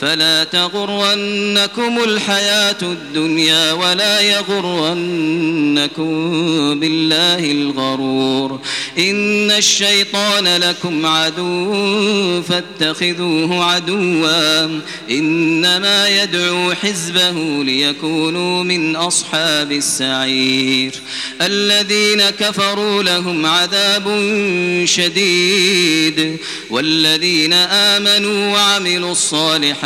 فلا تغرنكم الحياة الدنيا ولا يغرنكم بالله الغرور. إن الشيطان لكم عدو فاتخذوه عدوا. إنما يدعو حزبه ليكونوا من أصحاب السعير. الذين كفروا لهم عذاب شديد. والذين آمنوا وعملوا الصالحات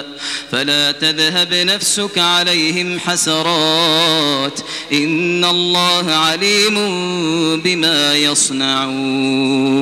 فلا تذهب نفسك عليهم حسرات إن الله عليم بما يصنعون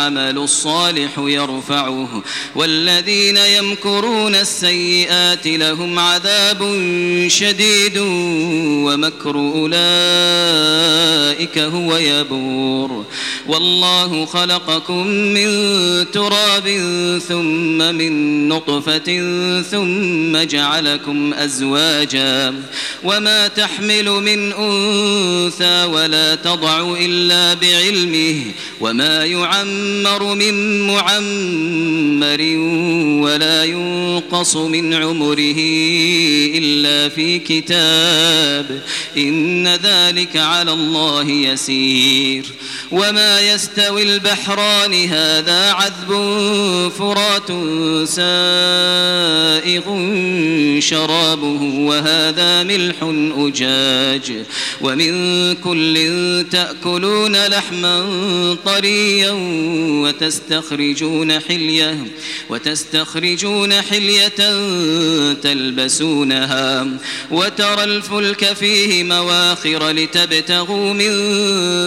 والعمل الصالح يرفعه. والذين يمكرون السيئات لهم عذاب شديد ومكر أولئك هو يبور. والله خلقكم من تراب ثم من نطفة ثم جعلكم أزواجا. وما تحمل من أنثى ولا تضع إلا بعلمه. وما يعمر من معمر ولا ينقص من عمره إلا في كتاب. إن ذلك على الله يسير. وما يستوي البحران هذا عذب فرات سائغ شرابه وهذا ملح أجاج. ومن كل تأكلون لحما طريا وتستخرجون حلية وتستخرجون حلية تلبسونها وترى الفلك فيه مواخر لتبتغوا من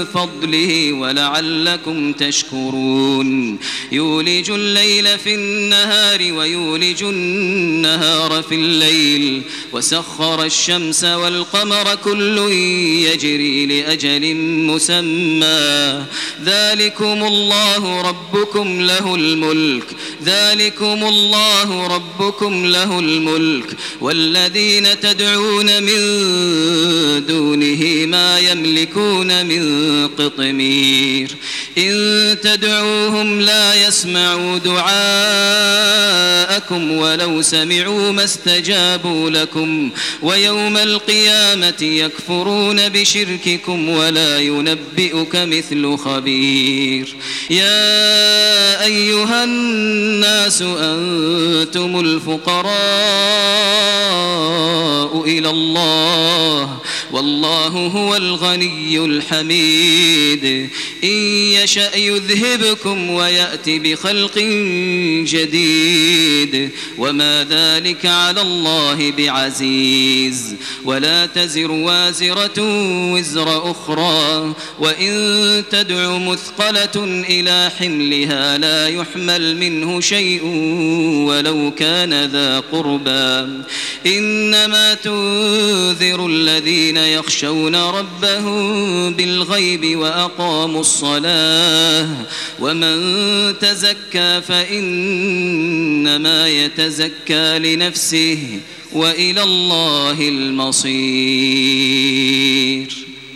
فضله ولعلكم تشكرون. يولج الليل في النهار ويولج النهار في الليل وسخر الشمس والقمر كل يجري لأجل مسمى. ذلكم الله ربكم له الملك. ذلكم الله ربكم له الملك. والذين تدعون من دونه ما يملكون من قطمير. إن تدعوهم لا يسمعوا دعاءكم ولو سمعوا ما استجابوا لكم ويوم القيامة يكفرون بشرككم ولا ينبئك مثل خبير. يا أيها الناس أنتم الفقراء إلى الله والله هو الغني الحميد. إن يشأ يذهبكم ويأتي بخلق جديد. وما ذلك على الله بعزيز. ولا تزر وازرة وزر أخرى. وإن تدع مثقلة إلى حملها لا يحمل منه شيء ولو كان ذا قربى. إنما تنذر الذين يخشون ربهم بالغيب وأقاموا الصلاة ومن تزكى فإنما يتزكى لنفسه وإلى الله المصير.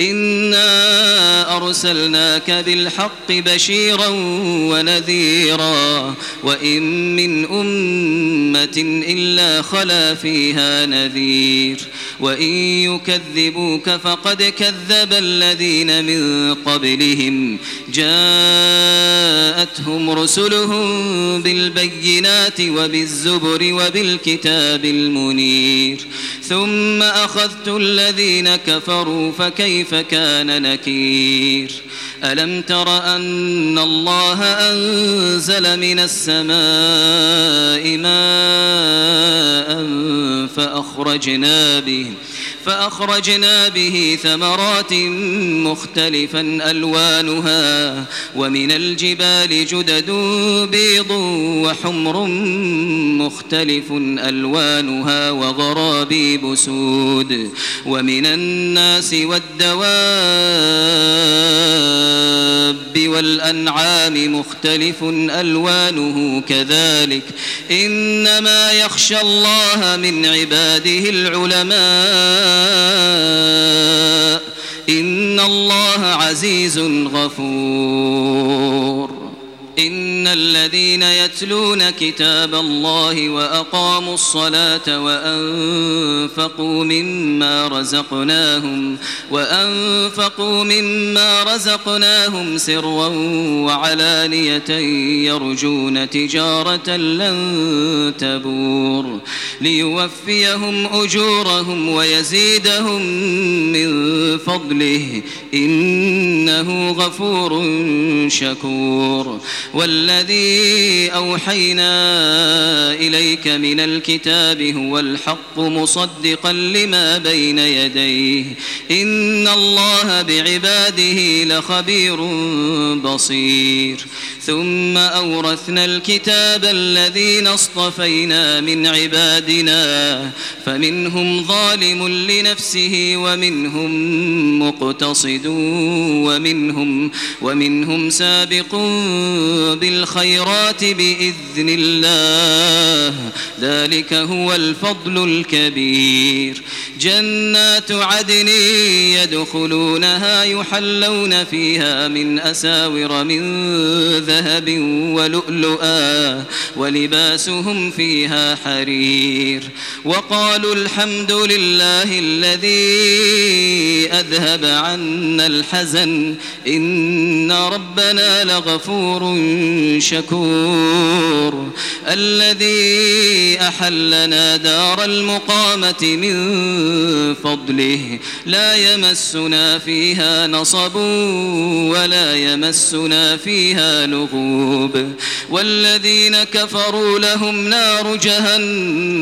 إنا أرسلناك بالحق بشيرا ونذيرا وإن من أمة إلا خلا فيها نذير وإن يكذبوك فقد كذب الذين من قبلهم. جاءتهم رسلهم بالبينات وبالزبر وبالكتاب المنير. ثم أخذت الذين كفروا فكيف كان نكير؟ ألم تر أن الله أنزل من السماء ماء فأخرجنا به فأخرجنا به ثمرات مختلفا ألوانها ومن الجبال جدد بيض وحمر مختلف ألوانها وغرابيب سود ومن الناس والدواب والأنعام مختلف ألوانه كذلك. إنما يخشى الله من عباده العلماء إن الله عزيز غفور. إن الذين يتلون كتاب الله وأقاموا الصلاة وأنفقوا مما رزقناهم وأنفقوا مما رزقناهم سرا وعلانية يرجون تجارة لن تبور. ليوفيهم أجورهم ويزيدهم من فضله. إنه غفور شكور. والذي أوحينا إليك من الكتاب هو الحق مصدقا لما بين يديه. إن الله بعباده لخبير بصير. ثم أورثنا الكتاب الذين اصطفينا من عبادنا فمنهم ظالم لنفسه ومنهم مقتصد ومنهم ومنهم سابق بالخيرات بإذن الله. ذلك هو الفضل الكبير. جنات عدن يدخلونها يحلون فيها من أساور من ذهب ولؤلؤا ولباسهم فيها حرير. وقالوا الحمد لله الذي أذهب عنا الحزن إن ربنا لغفور شكور الذي أحلنا دار المقامة من فضله لا يمسنا فيها نصب ولا يمسنا فيها لغوب والذين كفروا لهم نار جهنم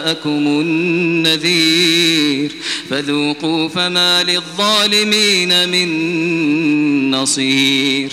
وجاءكم النذير فذوقوا فما للظالمين من نصير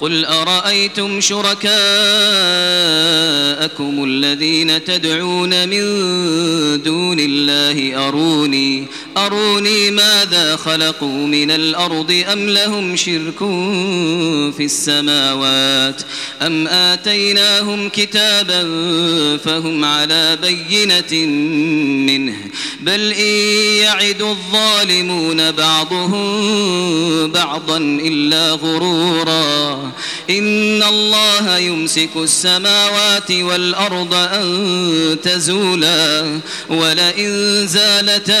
قل أرأيتم شركاءكم الذين تدعون من دون الله؟ أروني أروني ماذا خلقوا من الأرض أم لهم شرك في السماوات أم آتيناهم كتابا فهم على بينة منه بل إن يعد الظالمون بعضهم بعضا إلا غرورا إن الله يمسك السماوات والأرض أن تزولا ولئن زالتا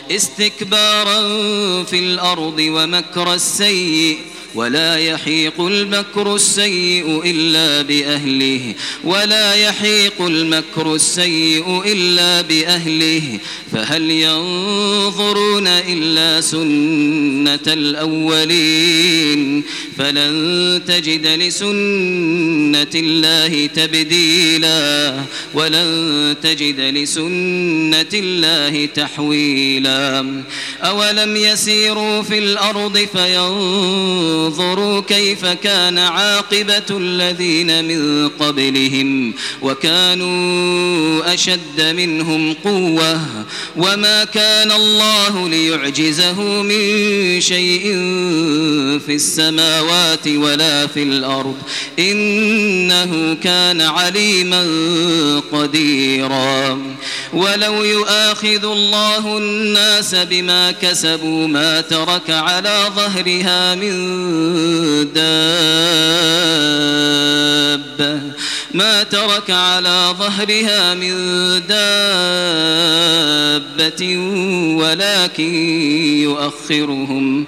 استكبارا في الأرض ومكر السيئ ولا يحيق المكر السيء إلا بأهله. ولا يحيق المكر السيء إلا بأهله. فهل ينظرون إلا سنة الأولين؟ فلن تجد لسنة الله تبديلا. ولن تجد لسنة الله تحويلا. أولم يسيروا في الأرض فينظروا كيف كان عاقبة الذين من قبلهم وكانوا أشد منهم قوة وما كان الله ليعجزه من شيء في السماوات ولا في الأرض إنه كان عليما قديرا ولو يؤاخذ الله الناس بما كسبوا ما ترك على ظهرها من دابة. ما ترك على ظهرها من دابة ولكن يؤخرهم.